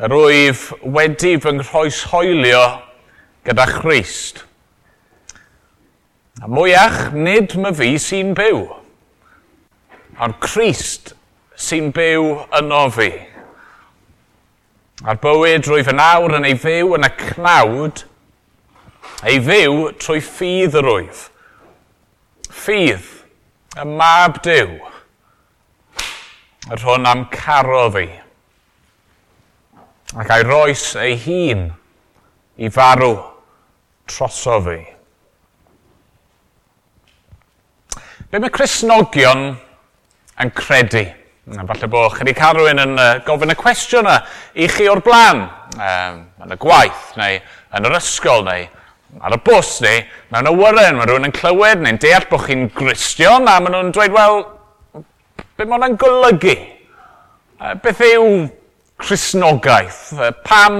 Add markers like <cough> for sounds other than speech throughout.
yr wyf wedi fy nghroeshoelio gyda Christ. A mwyach, nid my fi sy'n byw, ond Christ sy'n byw yno fi. A'r bywyd rwyf yn awr yn ei fyw yn y cnawd, ei fyw trwy ffydd yr wyf. Ffydd, y mab dew, yr hwn am caro fi ac a'i roes ei hun i farw troso fi. Be mae Cresnogion yn credu? Falle bod chi wedi cael rhywun yn uh, gofyn y cwestiwn yna i chi o'r blaen, um, yn y gwaith, neu yn yr ysgol, neu ar y bws, neu mewn awyren, mae rhywun yn clywed, neu'n deall bod chi'n gristion, a maen nhw'n dweud, wel, be mae hwnna'n golygu? Uh, beth yw Cresnogaeth? Pam,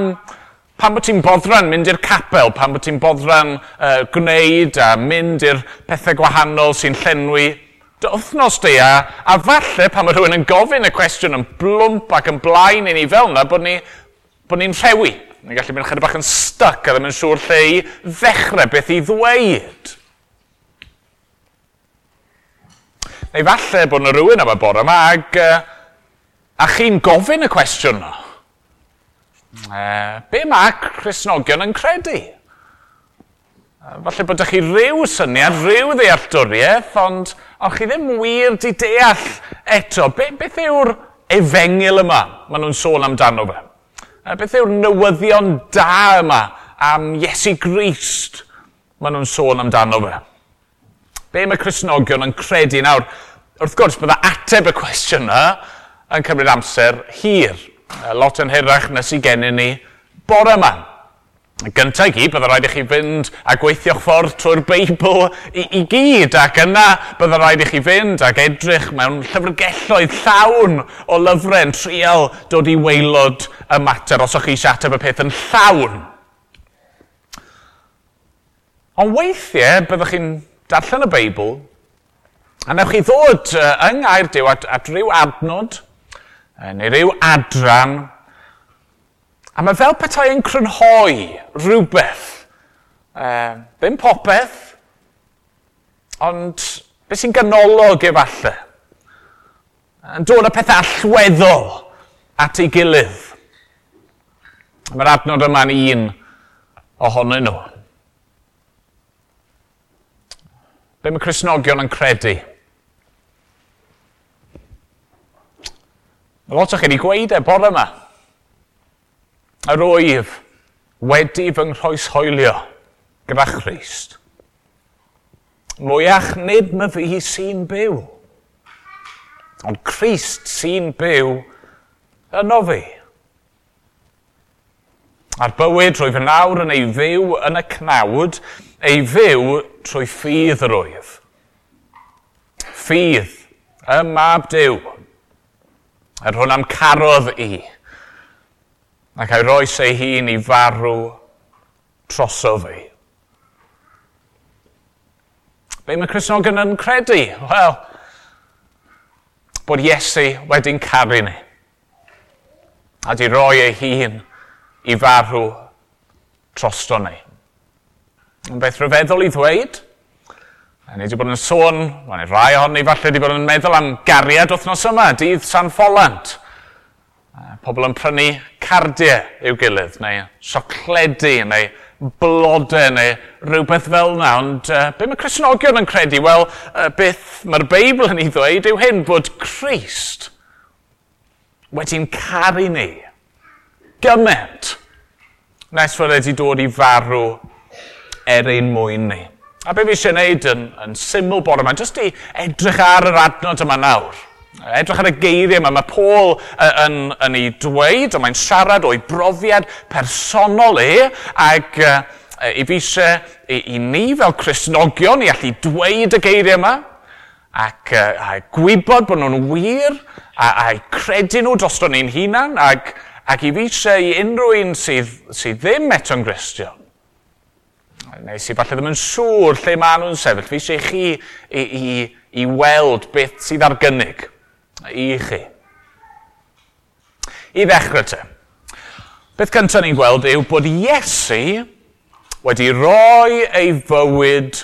pam bod ti'n boddran mynd i'r capel, pam bod ti'n boddran uh, gwneud a mynd i'r pethau gwahanol sy'n llenwi dy wythnos di a, a falle pan mae rhywun yn gofyn y cwestiwn yn blwmp ac yn blaen i ni fel yna bod ni'n bod ni rhewi. Ni'n gallu mynd chydig bach yn styc a ddim yn siŵr lle i ddechrau beth i ddweud. Neu falle bod yna rhywun am y bore yma ac uh, A chi'n gofyn y cwestiwn yna. E, be mae Cresnogion yn credu? E, falle bod ydych chi rhyw syniad, rhyw ddealltwriaeth, ond o'ch chi ddim wir di deall eto. Be, beth yw'r efengil yma maen nhw'n sôn amdano fe? E, beth yw'r newyddion da yma am Iesu Grist maen nhw'n sôn amdano fe? Be mae Cresnogion yn credu? Nawr, wrth gwrs, bydda ateb y cwestiwn yna yn cymryd amser hir. Lot yn hirach nes i gennym ni bore yma. Gyntaf i gyd, bydda rhaid i chi fynd a gweithio'ch ffordd trwy'r Beibl i, i gyd, ac yna bydda rhaid i chi fynd ac edrych mewn llyfrgelloedd llawn o lyfrau yn trial dod i weilod y mater os o'ch chi eisiau ateb y peth yn llawn. Ond weithiau byddwch chi'n darllen y Beibl a newch chi ddod yng Ngaerdyw at, at ryw adnod neu ryw adran. A mae fel petai yn crynhoi rhywbeth. E, ddim popeth, ond beth sy'n ganolog efallai. Yn dod â pethau allweddol at ei gilydd. Mae'r adnod yma'n un ohonyn nhw. Be mae Cresnogion yn credu? Mae lot o chi wedi gweud e bore yma. Yr oif wedi fy nghroeshoelio gyda Christ. Mwyach nid my fi sy'n byw, ond Christ sy'n byw yno fi. A'r bywyd rwy fy nawr yn ei fyw yn y cnawd, ei fyw trwy ffydd yr oif. Ffydd, y mab dew, Yr hwn am carodd i. Ac a'i roes ei hun i farw troso fi. Be mae Cresnogon yn credu? Wel, bod Iesu wedi'n caru ni. A di roi ei hun i farw trosto ni. Yn beth rhyfeddol i ddweud, A Ni wedi bod yn sôn, mae'n neu rai ohonyn ni falle wedi bod yn meddwl am gariad wythnos yma, dydd San Follant. Pobl yn prynu cardiau i'w gilydd, neu siocledi, neu blodau, neu rhywbeth fel yna. Ond uh, be mae Cresnogion yn credu? Wel, uh, beth mae'r Beibl yn ei ddweud yw hyn, bod Christ wedi'n caru ni gymaint nes fod wedi dod i farw er ein mwyn ni. A be fi eisiau gwneud yn, yn syml bod yma, jyst i edrych ar yr adnod yma nawr. Edrych ar y geiriau yma, mae Paul yn, yn ei dweud, ond mae'n siarad o'i brofiad personol e, ac uh, i fi eisiau i, i ni fel Cresnogion i allu dweud y geiriau yma, ac uh, a gwybod bod nhw'n wir, a, a credu nhw dros ni'n hunan, ac, ac i fi eisiau i unrhyw un sydd, sydd ddim eto'n Gristion, neu sydd falle ddim yn siŵr lle maen nhw'n sefyll, fi eisiau chi i, i, i weld beth sydd ar gynnig i chi. I ddechrau te, beth cyntaf ni'n gweld yw bod Iesu wedi roi ei fywyd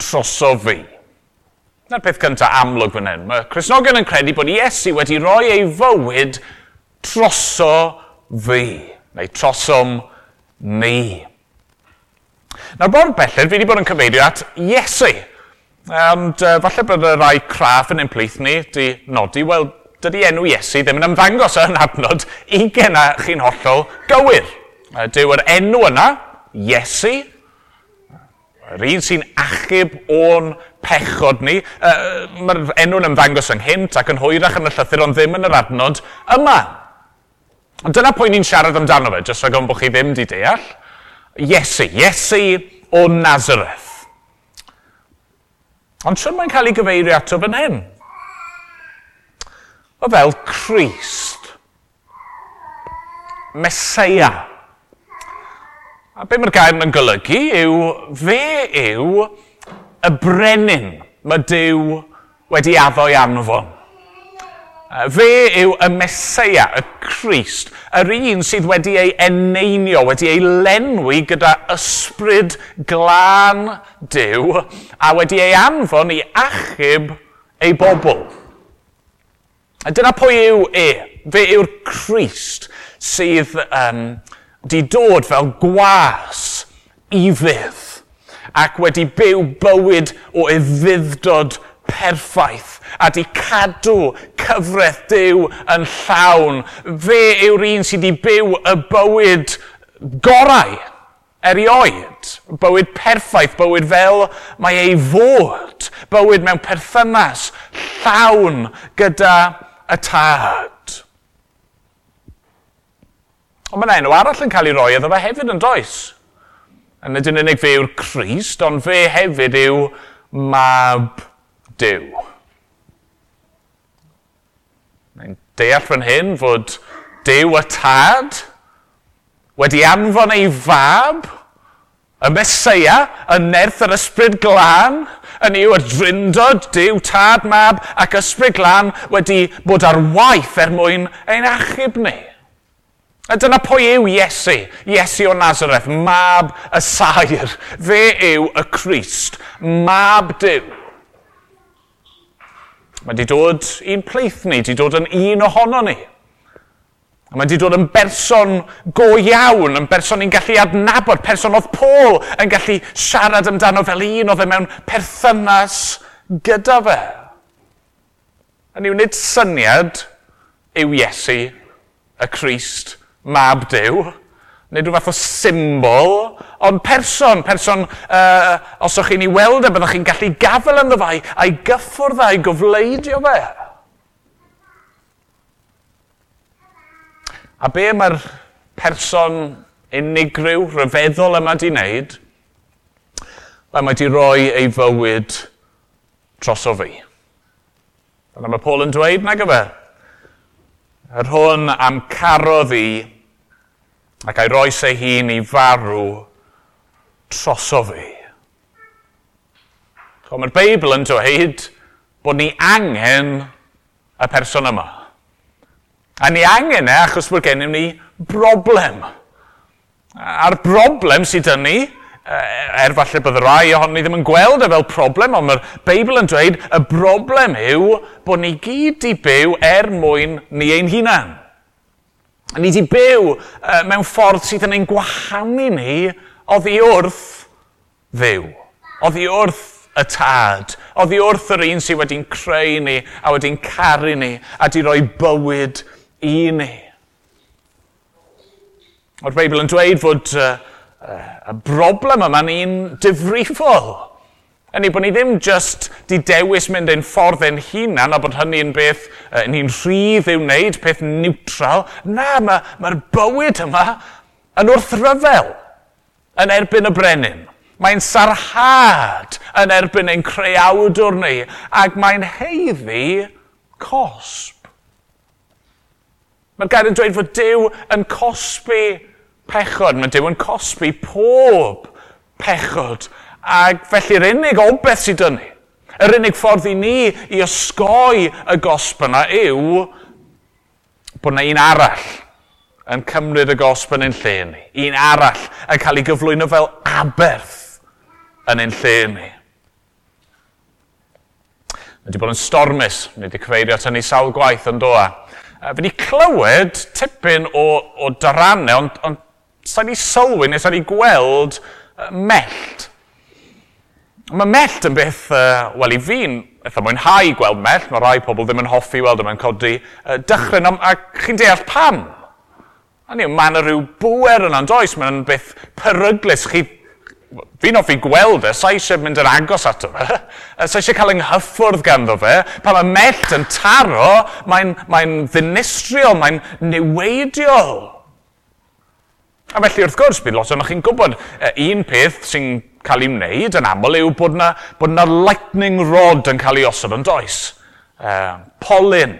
troso fi. Na'r peth cyntaf amlwg fan hyn. Mae Cresnogion yn credu bod Iesu wedi roi ei fywyd troso fi, neu trosom ni. Nawr, bod belled, fi wedi bod yn cyfeirio at Iesu. Ond uh, falle bod y rai craff yn ein plith ni di nodi, wel, dydy enw Iesu ddim yn ymddangos yn adnod i a chi'n hollol gywir. Dyw yr enw yna, Iesu, yr un sy'n achub o'n pechod ni, uh, mae'r enw'n ymddangos ynghynt ac yn hwyrach yn y llythyr, ond ddim yn yr adnod yma. Ond dyna pwy ni'n siarad amdano fe, jyst rhaid o'n bod chi ddim di deall. Iesu, Iesu o Nazareth. Ond sy'n mae'n cael ei gyfeirio ato fan hyn? O fel Christ, Mesia. A be mae'r gair yn golygu yw, fe yw y brenin mae Dyw wedi addo i anfon. Fe yw y Mesoea, y Crist, yr un sydd wedi ei eneinio, wedi ei lenwi gyda ysbryd glân Dyw a wedi ei anfon i achub ei bobl. A dyna pwy yw e. Fe yw'r Crist sydd um, di dod fel gwas i fydd ac wedi byw bywyd o eddiddod perffaith a di cadw cyfraith Dyw yn llawn. Fe yw'r un sydd wedi byw y bywyd gorau erioed. Bywyd perffaith, bywyd fel mae ei fod. Bywyd mewn perthynas llawn gyda y tad. Ond mae'n enw arall yn cael ei roi, iddo fe hefyd yn does. Yn ydy'n unig fe yw'r Christ, ond fe hefyd yw mab Dyw. Mae'n deall fan hyn fod Dyw y tad wedi anfon ei fab, y Mesoea, y nerth yr ysbryd glân, yn i'w adrindod, Dyw, tad, mab ac ysbryd glân wedi bod ar waith er mwyn ein achub ni. A dyna pwy yw Iesu, Iesu o Nazareth, mab y sair. Fe yw y Crist, mab Dyw. Mae wedi dod i'n pleith ni, wedi dod yn un ohono ni. A mae wedi dod yn berson go iawn, yn berson ni'n gallu adnabod, person oedd Paul yn gallu siarad amdano fel un oedd e mewn perthynas gyda fe. A ni wneud syniad yw Iesu, y Christ, mab Dyw, neu rhyw fath o symbol, ond person, person, uh, os o'ch chi'n ei weld e, byddwch chi'n gallu gafel yn ddyfau a'i gyffwrdd a'i gofleidio fe. A be mae'r person unigryw, rhyfeddol yma di wneud? Wel, mae di roi ei fywyd dros o fi. Dyna mae Paul yn dweud, nag yfe? Yr hwn am carodd i, ac a'i roes ei hun i farw troso fi. So, Mae'r Beibl yn dweud bod ni angen y person yma. A ni angen e achos bod gennym ni broblem. A'r broblem sydd yn ni, e, er falle bydd y rai ohonyn ni ddim yn gweld e fel problem, ond mae'r Beibl yn dweud y broblem yw bod ni gyd i byw er mwyn ni ein hunan. A ni wedi byw uh, mewn ffordd sydd yn ein gwahanu ni oddi wrth ddiw. Oddi wrth y tad. Oddi wrth yr un sydd wedi'n creu ni a wedi'n caru ni a wedi rhoi bywyd i ni. O'r Beibl yn dweud fod uh, uh, y broblem yma ni'n difrifol. Yn ei bod ni ddim just di dewis mynd ein ffordd ein hunan a bod hynny'n beth uh, ni'n rhydd i'w wneud, peth niwtral. Na, mae'r ma, bywyd yma yn wrth ryfel yn erbyn y brenin. Mae'n sarhad yn erbyn ein creawdwr ni, ac mae'n heiddi cosb. Mae'r gair yn dweud fod Dyw yn cosbi pechod. Mae Dyw yn cosbi pob pechod Ac felly'r unig obeth sydd yn ni, yr unig ffordd i ni i osgoi y gosb yna yw bod yna un arall yn cymryd y gosb yn ein lle ni. Un arall yn cael ei gyflwyno fel aberth yn ein lle ni. Mae wedi bod yn stormus, mae wedi cyfeirio at ni sawl gwaith yn doa. Fe wedi clywed tipyn o, o darannau, ond, ond sa'n ni sylwi neu sa'n ni gweld mellt Mae mellt yn beth, uh, wel i fi'n eitha mwynhau gweld mellt, mae rai pobl ddim yn hoffi weld e, yma'n codi uh, dychryn, a chi'n deall pam. A ni, mae yna rhyw bwer yna'n does, mae'n beth peryglis. Chi, fi'n offi gweld e, sa eisiau mynd yn agos ato fe, <laughs> sa eisiau cael ynghyffwrdd ganddo fe. Pan mae mellt yn taro, mae'n mae, ddinistriol, mae'n niweidiol. A felly wrth gwrs, bydd lot o'ch chi'n gwybod uh, e, un peth sy'n cael ei wneud yn aml yw bod na, bod na lightning rod yn cael ei osod yn does. Uh, polyn,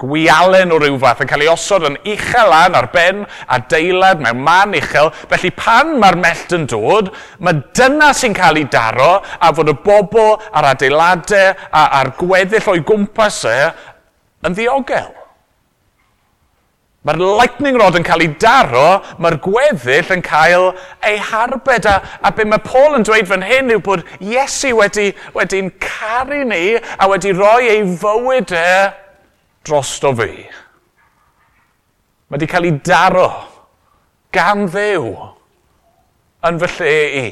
gwialen o ryw fath yn cael ei osod yn uchel uchalan ar ben a deilad mewn man uchel. Felly pan mae'r mellt yn dod, mae dyna sy'n cael ei daro a fod y bobl a'r adeiladau a'r gweddill o'i gwmpas e yn ddiogel. Mae'r lightning rod yn cael ei daro, mae'r gweddill yn cael ei harbed. A, a be mae Paul yn dweud fan hyn yw bod Iesu wedi, wedi'n caru ni a wedi rhoi ei fywyd e drosto fi. Mae wedi cael ei daro gan ddew yn fy lle i.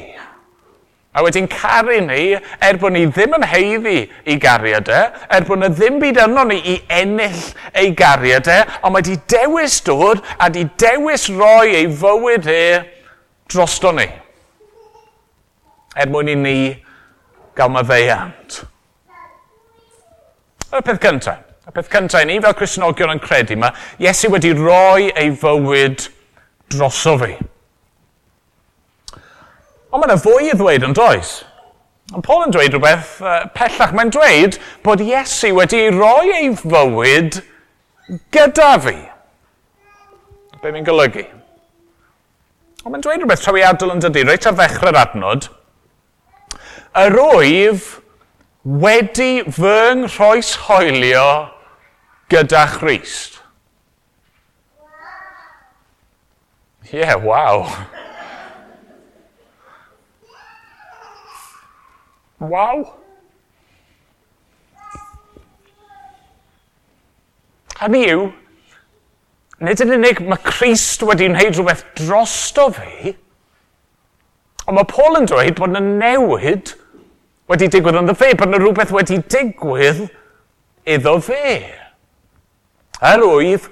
A wedyn caru ni er bod ni ddim yn heiddi i gariad e, er bod ni ddim byd yno ni i ennill ei gariad e, ond mae wedi dewis dod a wedi dewis roi ei fywyd e drosto ni. Er mwyn i ni gael maddeiant. Y peth cyntaf. Y peth cyntaf i ni fel Cresnogion yn credu mae Iesu wedi roi ei fywyd droso fi. Ond mae yna fwy i ddweud yn does. Ond Paul yn dweud rhywbeth uh, pellach. Mae'n dweud bod Iesu wedi roi ei fywyd gyda fi. Be mi'n golygu? Ond mae'n dweud rhywbeth trawiadol yn dydy, reit ar ddechrau'r adnod. Yr wyf wedi fy nghoes hoelio gyda Christ. Ie, yeah, waw. Waw! Hynny yw, nid yn unig mae Christ wedi wneud rhywbeth drosto fi, ond mae Paul yn dweud bod yna newid wedi digwydd ynddo fe, bod yna rhywbeth wedi digwydd iddo fe. Er wyf,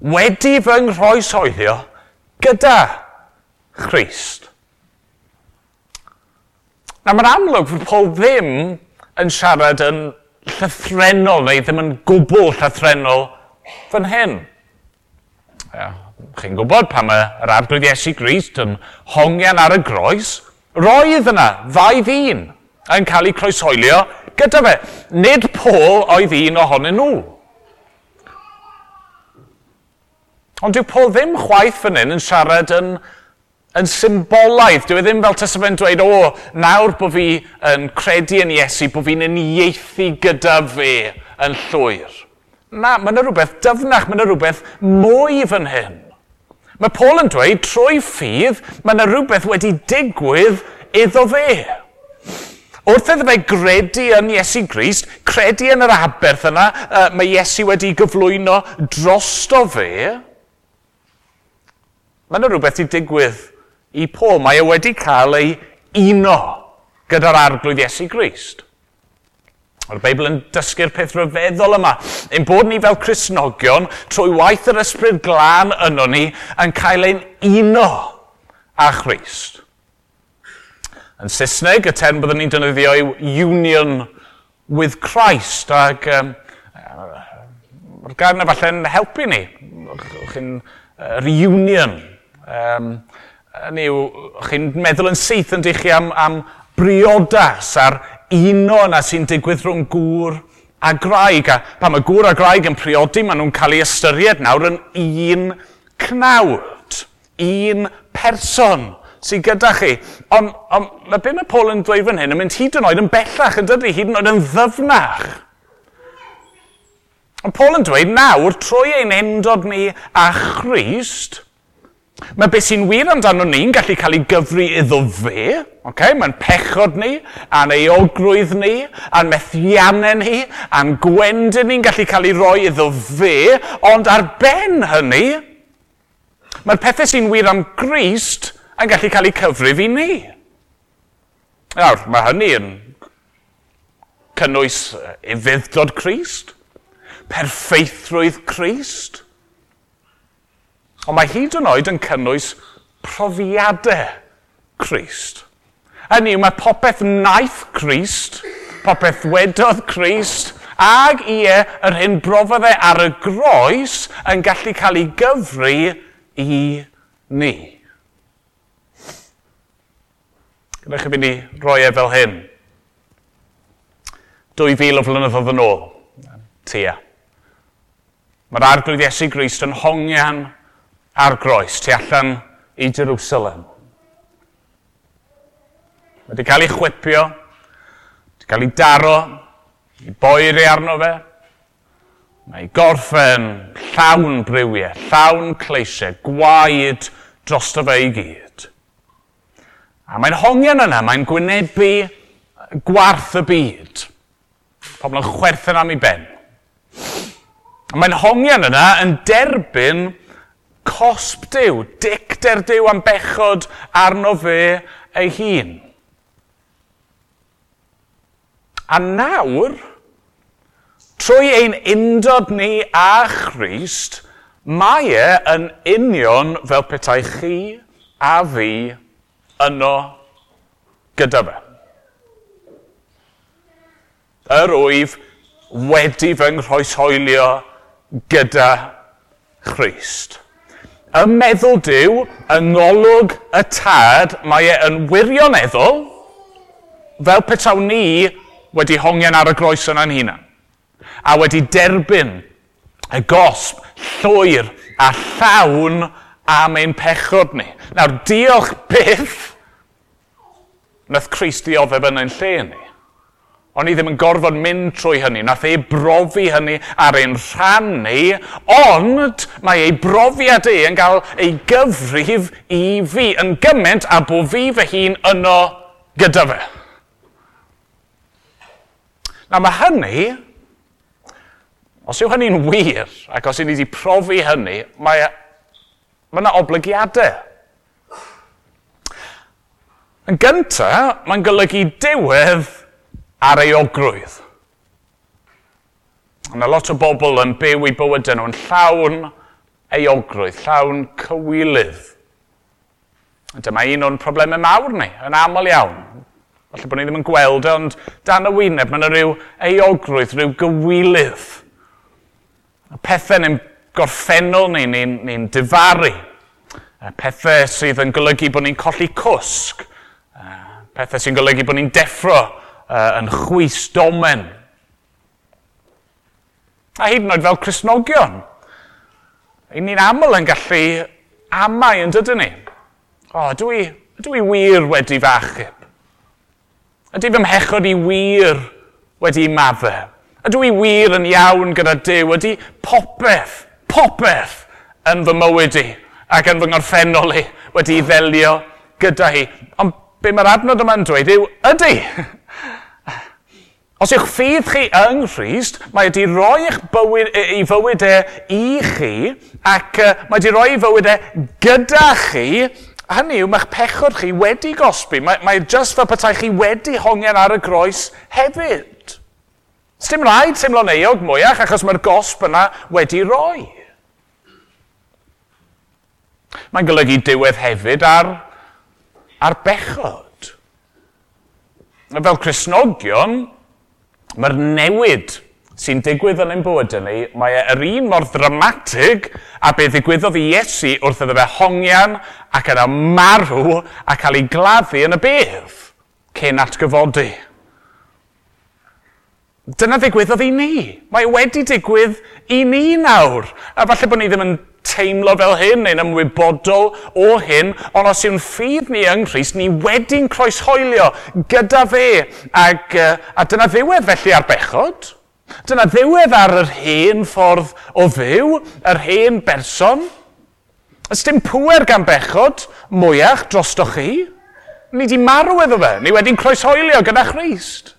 wedi fy nghroesoeddio gyda Christ. Na mae'n amlwg fod Paul ddim yn siarad yn llythrenol neu ddim yn gwbl llythrenol fan hyn. Ja, Chi'n gwybod pam yr arglwydd Iesu Grist yn hongian ar y groes? Roedd yna ddau ddyn yn cael eu croesoelio gyda fe. Nid Paul oedd un ohonyn nhw. Ond dyw Paul ddim chwaith fan hyn yn siarad yn yn symbolaidd. Dwi e ddim fel tas fe'n dweud, o, nawr bod fi yn credu yn Iesu, bod fi'n unieithu gyda fe yn llwyr. Na, mae yna rhywbeth dyfnach, mae yna rhywbeth mwy fan hyn. Mae Paul yn dweud, trwy ffydd, mae yna rhywbeth wedi digwydd iddo fe. Wrth iddo fe gredu yn Iesu Grist, credu yn yr aberth yna, uh, mae Iesu wedi gyflwyno drosto fe, mae yna rhywbeth i digwydd i Paul. Mae e wedi cael ei uno gyda'r arglwydd Iesu Grist. Mae'r Beibl yn dysgu'r peth rhyfeddol yma. Ein bod ni fel Cresnogion, trwy waith yr ysbryd glân yno ni, yn cael ein uno a Christ. Yn Saesneg, y term byddwn ni'n defnyddio yw union with Christ. Ac um, mae'r gair yna falle'n helpu ni. Chi'n uh, reunion. Um, Hynny yw, chi'n meddwl yn syth yn dich chi am, am briodas a'r uno yna sy'n digwydd rhwng gŵr a graig. A pa mae gŵr a graig yn priodi, maen nhw'n cael ei ystyried nawr yn un cnawd, un person sydd gyda chi. Ond on, mae beth mae Paul yn dweud fan hyn yn mynd hyd yn oed yn bellach yn dydy, hyd yn oed yn ddyfnach. Ond Paul yn dweud nawr, trwy ein endod ni a Christ, Mae beth sy'n wir amdano ni'n gallu cael ei gyfri iddo fe, okay? mae'n pechod ni, a'n eogrwydd ni, a'n methiannau ni, a'n gwendyn ni'n gallu cael ei roi iddo fe, ond ar ben hynny, mae'r pethau sy'n wir am Grist yn gallu cael ei cyfru fi ni. Nawr, mae hynny yn cynnwys e, iddfyddod Crist, perffeithrwydd Crist, Ond mae hyd yn oed yn cynnwys profiadau Christ. Hynny yw, mae popeth naeth Christ, popeth wedodd Christ, ag ie yr hyn brofodd e ar y groes yn gallu cael ei gyfru i ni. Gwnewch chi fynd i roi e fel hyn. 2000 o flynyddoedd yn ôl. Tia. Mae'r arglwydd Iesu Grist yn hongian ar groes, tu allan i Jerusalem. Mae wedi cael ei chwipio, wedi cael ei daro, i boeri arno fe. Mae gorff yn llawn brywiau, llawn cleisiau, gwaed drosto fe i gyd. A mae'n hongian yna, mae'n gwynebu gwarth y byd. Pobl yn chwerthin am ei ben. A mae'n hongian yna yn derbyn cosb Dyw, dicter Dyw am bechod arno fe ei hun. A nawr, trwy ein undod ni a Christ, mae e yn union fel petai chi a fi yno gyda fe. Yr wyf wedi fy nghroeshoelio gyda Christ. Y meddwl diw, yng ngolwg y tad, mae e yn wirioneddol fel petaw ni wedi hongian ar y groes yna'n hunan. A wedi derbyn y gosb llwyr a llawn am ein pechod ni. Nawr, diolch byth nath Christ dioddef yn ein lle ni o'n i ddim yn gorfod mynd trwy hynny. Nath ei brofi hynny ar ein rhan ni, ond mae ei brofiad ei yn cael ei gyfrif i fi yn gymaint a bod fi fy hun yno gyda fe. Na mae hynny, os yw hynny'n wir, ac os yw ni wedi profi hynny, mae e, yna oblygiadau. Yn gyntaf, mae'n golygu diwedd ar ei ogrwydd. Mae lot o bobl yn byw i bywydau nhw'n llawn euogrwydd, llawn cywilydd. Dyma un o'n problemau mawr ni, yn aml iawn. Falle bod ni ddim yn gweld, e, ond dan y wyneb, mae yna rhyw eogrwydd, rhyw gywilydd. Y pethau ni'n gorffennol ni, ni'n ni, ni difaru. Y pethau sydd yn golygu bod ni'n colli cwsg. Y pethau sy'n golygu bod ni'n deffro uh, yn chwys domen. A hyd yn oed fel Cresnogion. I ni'n aml yn gallu amau yn dydyn ni. O, oh, dwi, dwi wir wedi fachub. Ydy fy mhechod i wir wedi maddau. Ydw i wir yn iawn gyda Dyw? Ydy popeth, popeth yn fy mywyd i ac yn fy ngorffennol i wedi i ddelio gyda hi. Ond be mae'r adnod yma'n dweud yw, ydy, <laughs> Os yw'ch ffydd chi yng Nghyst, mae wedi rhoi eich bywyd, ei fywydau e i chi ac uh, mae wedi rhoi ei fywydau e gyda chi hynny yw mae'ch pechod chi wedi gosbi. Mae, mae just fel petai chi wedi hongen ar y groes hefyd. Sdim rhaid teimlo'n eog mwyach achos mae'r gosb yna wedi roi. Mae'n golygu diwedd hefyd ar, ar bechod. Fel Cresnogion, Mae'r newid sy'n digwydd yn ein bywydau ni, mae e yr un mor ddramatig a be ddigwyddodd i Iesu wrth iddo fe hongian ac yna marw a cael ei gladdu yn y bedd cyn atgyfodi. Dyna ddigwyddodd i ni. Mae wedi digwydd i ni nawr. A falle bod ni ddim yn teimlo fel hyn neu'n ymwybodol o hyn, ond os yw'n ffydd ni yng Nghyst, ni wedi'n croeshoelio gyda fe. Ac, a dyna ddiwedd felly ar bechod. Dyna ddiwedd ar yr hen ffordd o fyw, yr hen berson. Ys dim pwer gan bechod mwyach drostoch chi. Ni di marw iddo fe, ni wedi'n croeshoelio gyda Christ.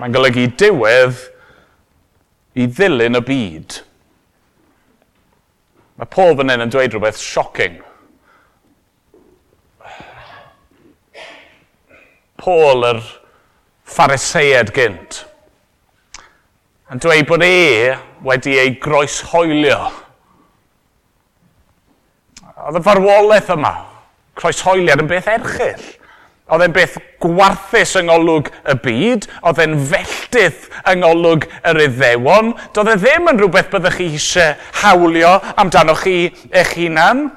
Mae'n golygu diwedd i ddilyn y byd. Mae Paul fan hyn yn dweud rhywbeth shocking. Paul, yr phariseiad gynt, yn dweud bod e wedi ei groeshoelio. Oedd y farwolaeth yma, croeshoeliad yn beth erchill. Oedd e'n beth gwarthus yng ngolwg y byd, oedd e'n felltydd yng ngolwg yr iddewon. Doedd e ddim yn rhywbeth byddwch chi eisiau hawlio amdano chi eich hunan.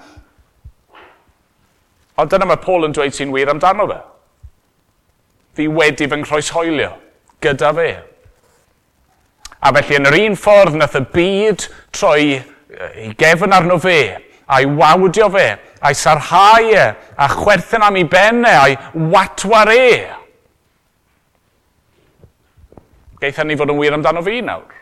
Ond dyna mae Paul yn dweud sy'n wir amdano fe. Fi wedi fy nghroeshoelio gyda fe. A felly yn yr un ffordd nath y byd troi ei gefn arno fe, a'i wawdio fe, a'i sarhau e, a chwerthin am ei benne, a'i watwar e. Geith ni fod yn wir amdano fi nawr.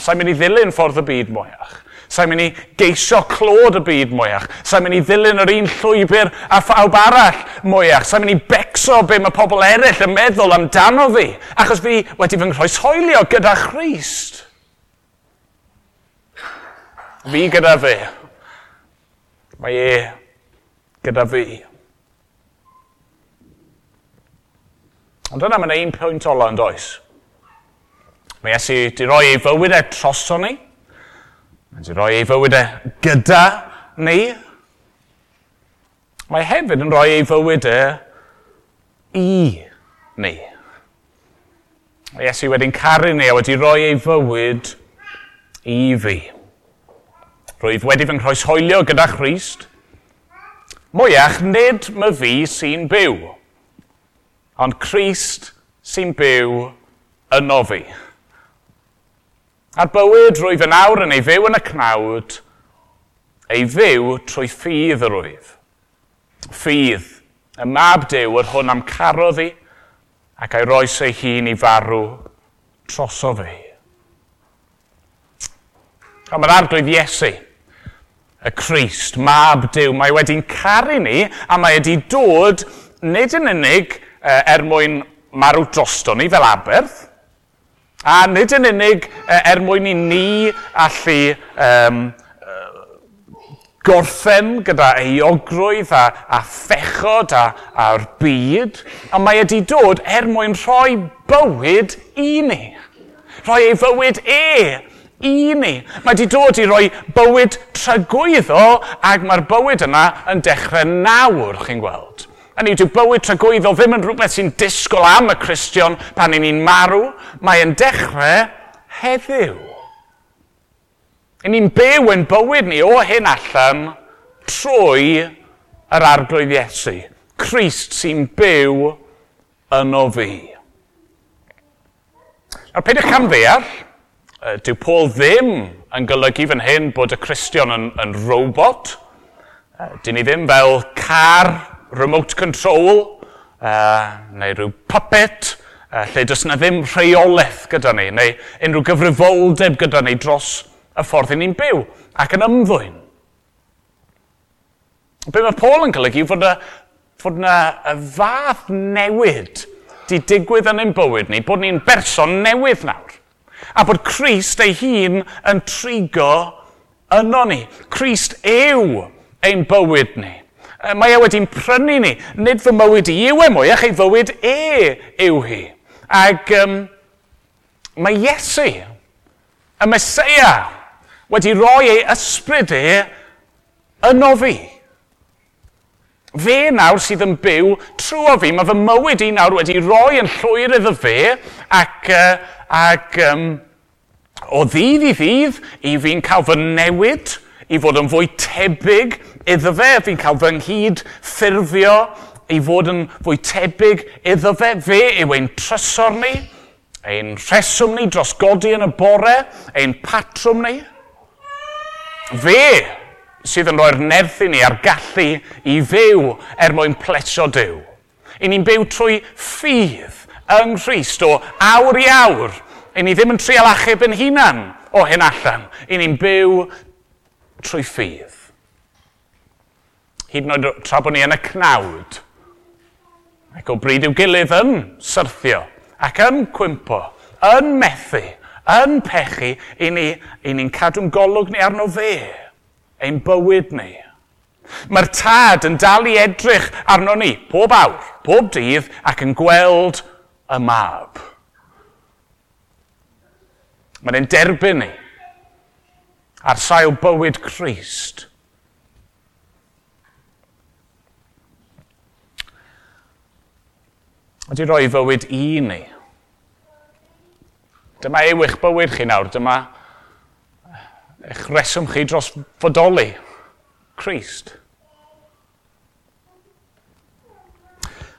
Sa'n mynd i ddilyn ffordd y byd mwyach. Sa'n mynd i geisio clod y byd mwyach. Sa'n mynd i ddilyn yr un llwybr a phawb arall mwyach. Sa'n mynd i becso be mae pobl eraill yn meddwl amdano fi. Achos fi wedi fy nghroeshoelio gyda Christ. Fi gyda fe. Mae e gyda fi. Ond yna mae'n un pwynt ola yn does. Mae Iesu di roi ei fywyd fywydau troso ni. Mae'n di roi ei fywyd e gyda ni. Mae hefyd yn rhoi ei fywyd e i ni. Mae Iesu wedi'n caru ni a wedi rhoi ei fywyd i fi. Rwyf wedi fy nghroeshoelio gyda Christ. Mwyach, nid my fi sy'n byw, ond Christ sy'n byw yno fi. A'r bywyd rwyf yn awr yn ei fyw yn y cnawd, ei fyw trwy ffydd y rwyf. Ffydd, y mab dew yr hwn am carodd i, ac a'i roes ei hun i farw trosodd fi. Ond mae'r arglwydd Iesu, y Christ, mab Dyw. Mae wedi'n caru ni a mae wedi dod nid yn unig e, er mwyn marw drosto ni fel aberth, a nid yn unig e, er mwyn i ni allu um, gorffen gyda eogrwydd a, a phechod a, a'r byd, a mae wedi dod er mwyn rhoi bywyd i ni. Rhoi ei fywyd e i ni. Mae wedi dod i roi bywyd trygwyddo ac mae'r bywyd yna yn dechrau nawr, chi'n gweld. A ni, dyw bywyd trygwyddo ddim yn rhywbeth sy'n disgwyl am y Cristion pan ni'n marw. Mae yn dechrau heddiw. I ni'n byw yn bywyd ni o hyn allan trwy yr arglwydd Iesu. Christ sy'n byw yno fi. Nawr, peidiwch cam ddeall, dyw Paul ddim yn golygu fan hyn bod y Cristion yn, yn robot. Dyn ni ddim fel car, remote control, uh, neu rhyw puppet, uh, lle does yna ddim rheolaeth gyda ni, neu unrhyw gyfrifoldeb gyda ni dros y ffordd i ni'n byw ac yn ymddwyn. Be mae Paul yn golygu fod yna, fod yna y fath newid di digwydd yn ein bywyd ni, bod ni'n berson newydd nawr. A bod Christ ei hun yn trigo yno ni. Christ yw ein bywyd ni. E, mae e wedi'n prynu ni. Nid fy mywyd i yw e mwy, ach ei fywyd e yw hi. Ac um, mae Iesu, y Mesoea, wedi rhoi ei ysbryd e yno fi. Fe nawr sydd yn byw trwy o fi, mae fy mywyd i nawr wedi roi yn llwyr iddo fe ac, uh, ac um, o ddydd i ddydd i fi'n cael fy newid i fod yn fwy tebyg iddo fe, fi'n cael fy nghyd ffurfio i fod yn fwy tebyg iddo fe, fe yw ein trysor ni, ein rheswm ni dros godi yn y bore, ein patrwm ni. Fe sydd yn rhoi'r nerth i ni a'r gallu i fyw er mwyn plesio Dyw. I ni'n byw trwy ffydd yng Nghyst o awr i awr. I ni ddim yn trial achub yn hunan o hyn allan. I ni'n byw trwy ffydd. Hyd yn oed tra bod ni yn y cnawd. Ac o bryd i'w gilydd yn syrthio ac yn cwympo, yn methu, yn pechu, i ni'n ni cadw'n golwg ni arno fe ein bywyd ni. Mae'r tad yn dal i edrych arno ni, pob awr, pob dydd, ac yn gweld y mab. Mae'n ein derbyn ni ar sail bywyd Christ. Wedi rhoi fywyd i ni. Dyma yw eich bywyd chi nawr, dyma eich reswm chi dros fodoli, Christ.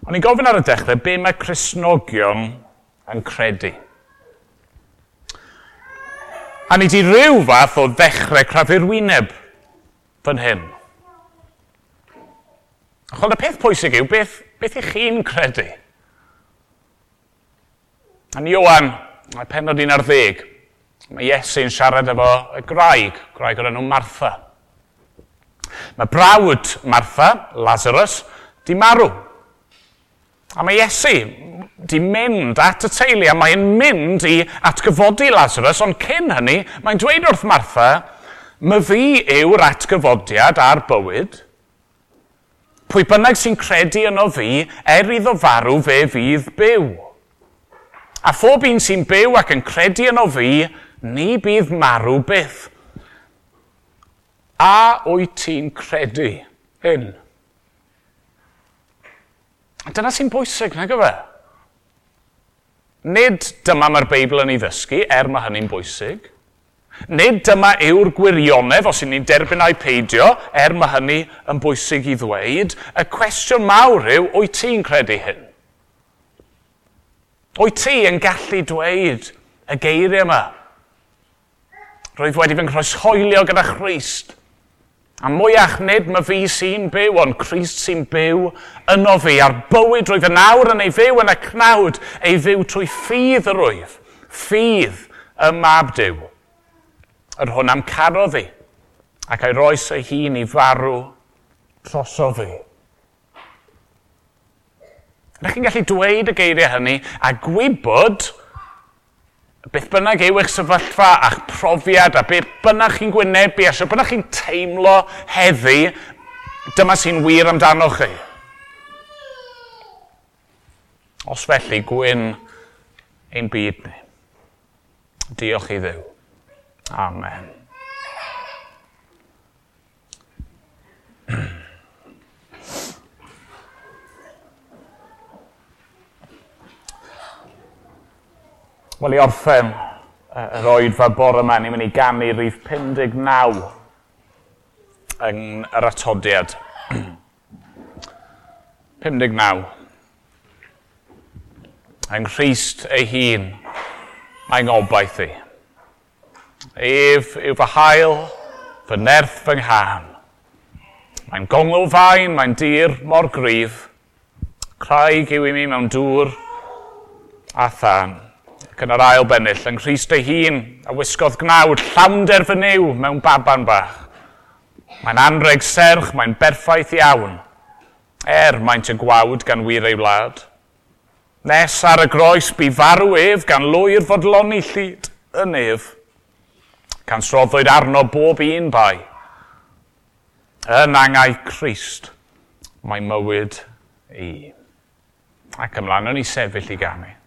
O'n i'n gofyn ar y dechrau, be mae Cresnogion yn credu? A ni di rhyw fath o ddechrau crafu'r wyneb fan hyn. Chol, y peth pwysig yw, beth, beth ych chi'n credu? A ni Iwan, mae penod un ar ddeg, Mae Iesu'n siarad efo y graig, graig o'r enw Martha. Mae brawd Martha, Lazarus, di marw. A mae Iesu di mynd at y teulu a mae'n mynd i atgyfodi Lazarus, ond cyn hynny, mae'n dweud wrth Martha, my fi yw'r atgyfodiad a'r bywyd. Pwy bynnag sy'n credu yno fi, er iddo farw fe fydd byw. A phob un sy'n byw ac yn credu yno fi, ni bydd marw byth. A wyt ti'n credu hyn? Dyna sy'n bwysig, nag yfe? Nid dyma mae'r Beibl yn ei ddysgu, er mae hynny'n bwysig. Nid dyma yw'r gwirionedd, os ni'n derbyn a'i peidio, er mae hynny yn bwysig i ddweud. Y cwestiwn mawr yw, wyt ti'n credu hyn? Wyt ti yn gallu dweud y geiriau yma? roedd wedi fy nghroeshoelio gyda Christ. A mwyach nid mae fi sy'n byw, ond Christ sy'n byw yno fi. A'r bywyd roedd yn awr yn ei fyw yn y cnawd, ei fyw trwy ffydd yr wyf. Ffydd y mab diw. Yr hwn am caro fi. ac a'i roes ei hun i farw troso fi. Ydych chi'n gallu dweud y geiriau hynny a gwybod beth bynnag yw eich sefyllfa a'ch profiad a beth bynnag chi'n gwynebu a sio bynnag chi'n teimlo heddi, dyma sy'n wir amdano chi. Os felly gwyn ein byd ni. Diolch i ddew. Amen. <clears throat> Wel, i orffen yr oed fa bore yma, ni'n mynd i ganu rhif 59 yn yr atodiad. <clears throat> 59. Yng Nghyst ei hun, mae'n ngobaith i. Ef yw fy hael, fy nerth fy nghan. Mae'n gongl fain, mae'n dir mor gryf. Craig yw i mi mewn dŵr a than ac yn yr ail bennill, yng Nghyst ei hun a wisgodd gnawd llawnder fy niw mewn baban bach. Mae'n anreg serch, mae'n berffaith iawn, er maent y gwawd gan wir ei wlad. Nes ar y groes bu farw ef gan lwy'r fodloni llyd yn ef, gan sroddwyd arno bob un bai. Yn angau Christ, mae mywyd i. Ac ymlaen o'n i sefyll i ganu.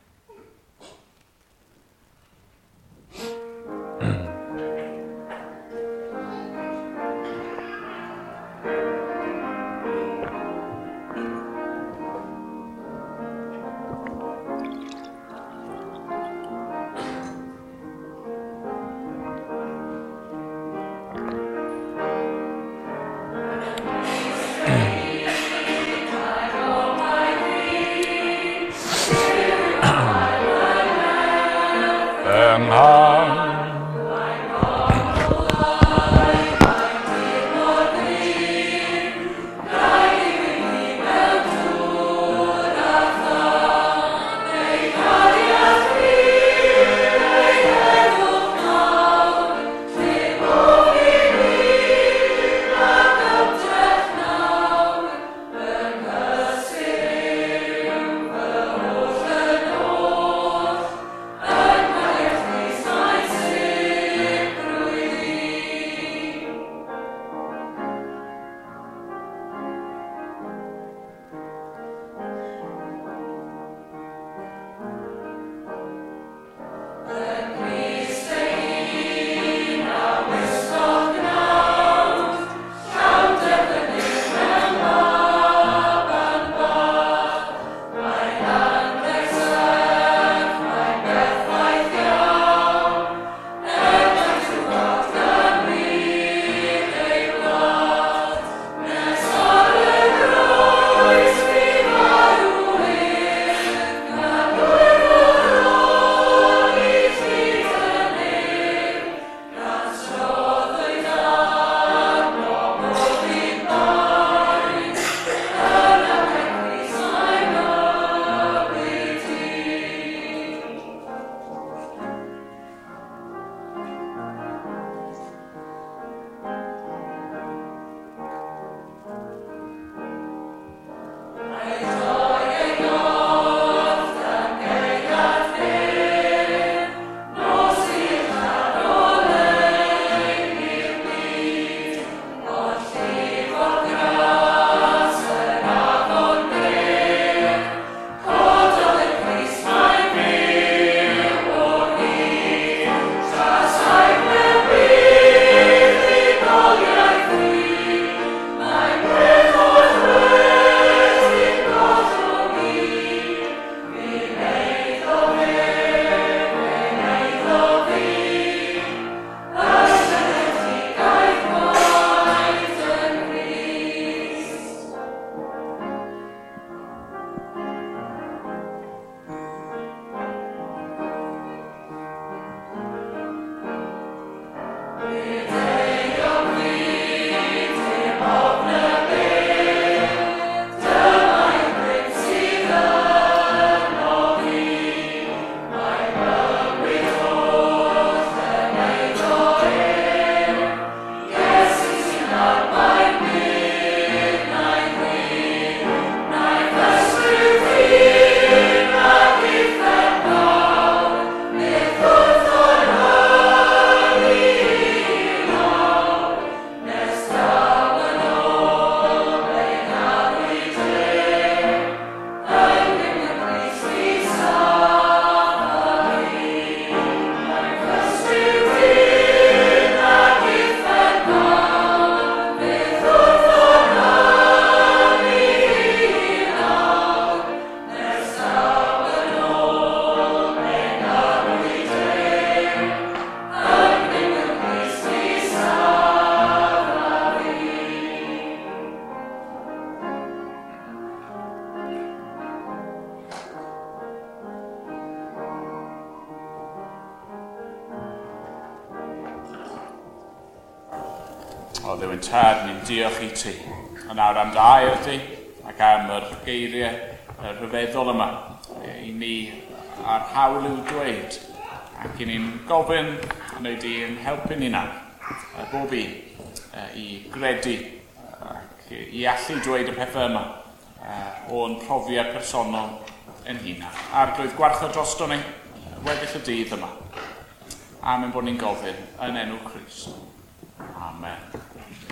yn awran da i'r ti, ac am yr geiriau y rhyfeddol yma. I ni a'r hawl i'w dweud, ac i ni'n gofyn a wneud i'n helpu helpu'n hunan, bob un, e, i gredu ac i allu dweud y pethau yma e, o'n profiad personol yn hunan. A'r drwydd gwarcha drosto ni, weddill y dydd yma. Amen bod ni'n gofyn yn enw Christ. Amen.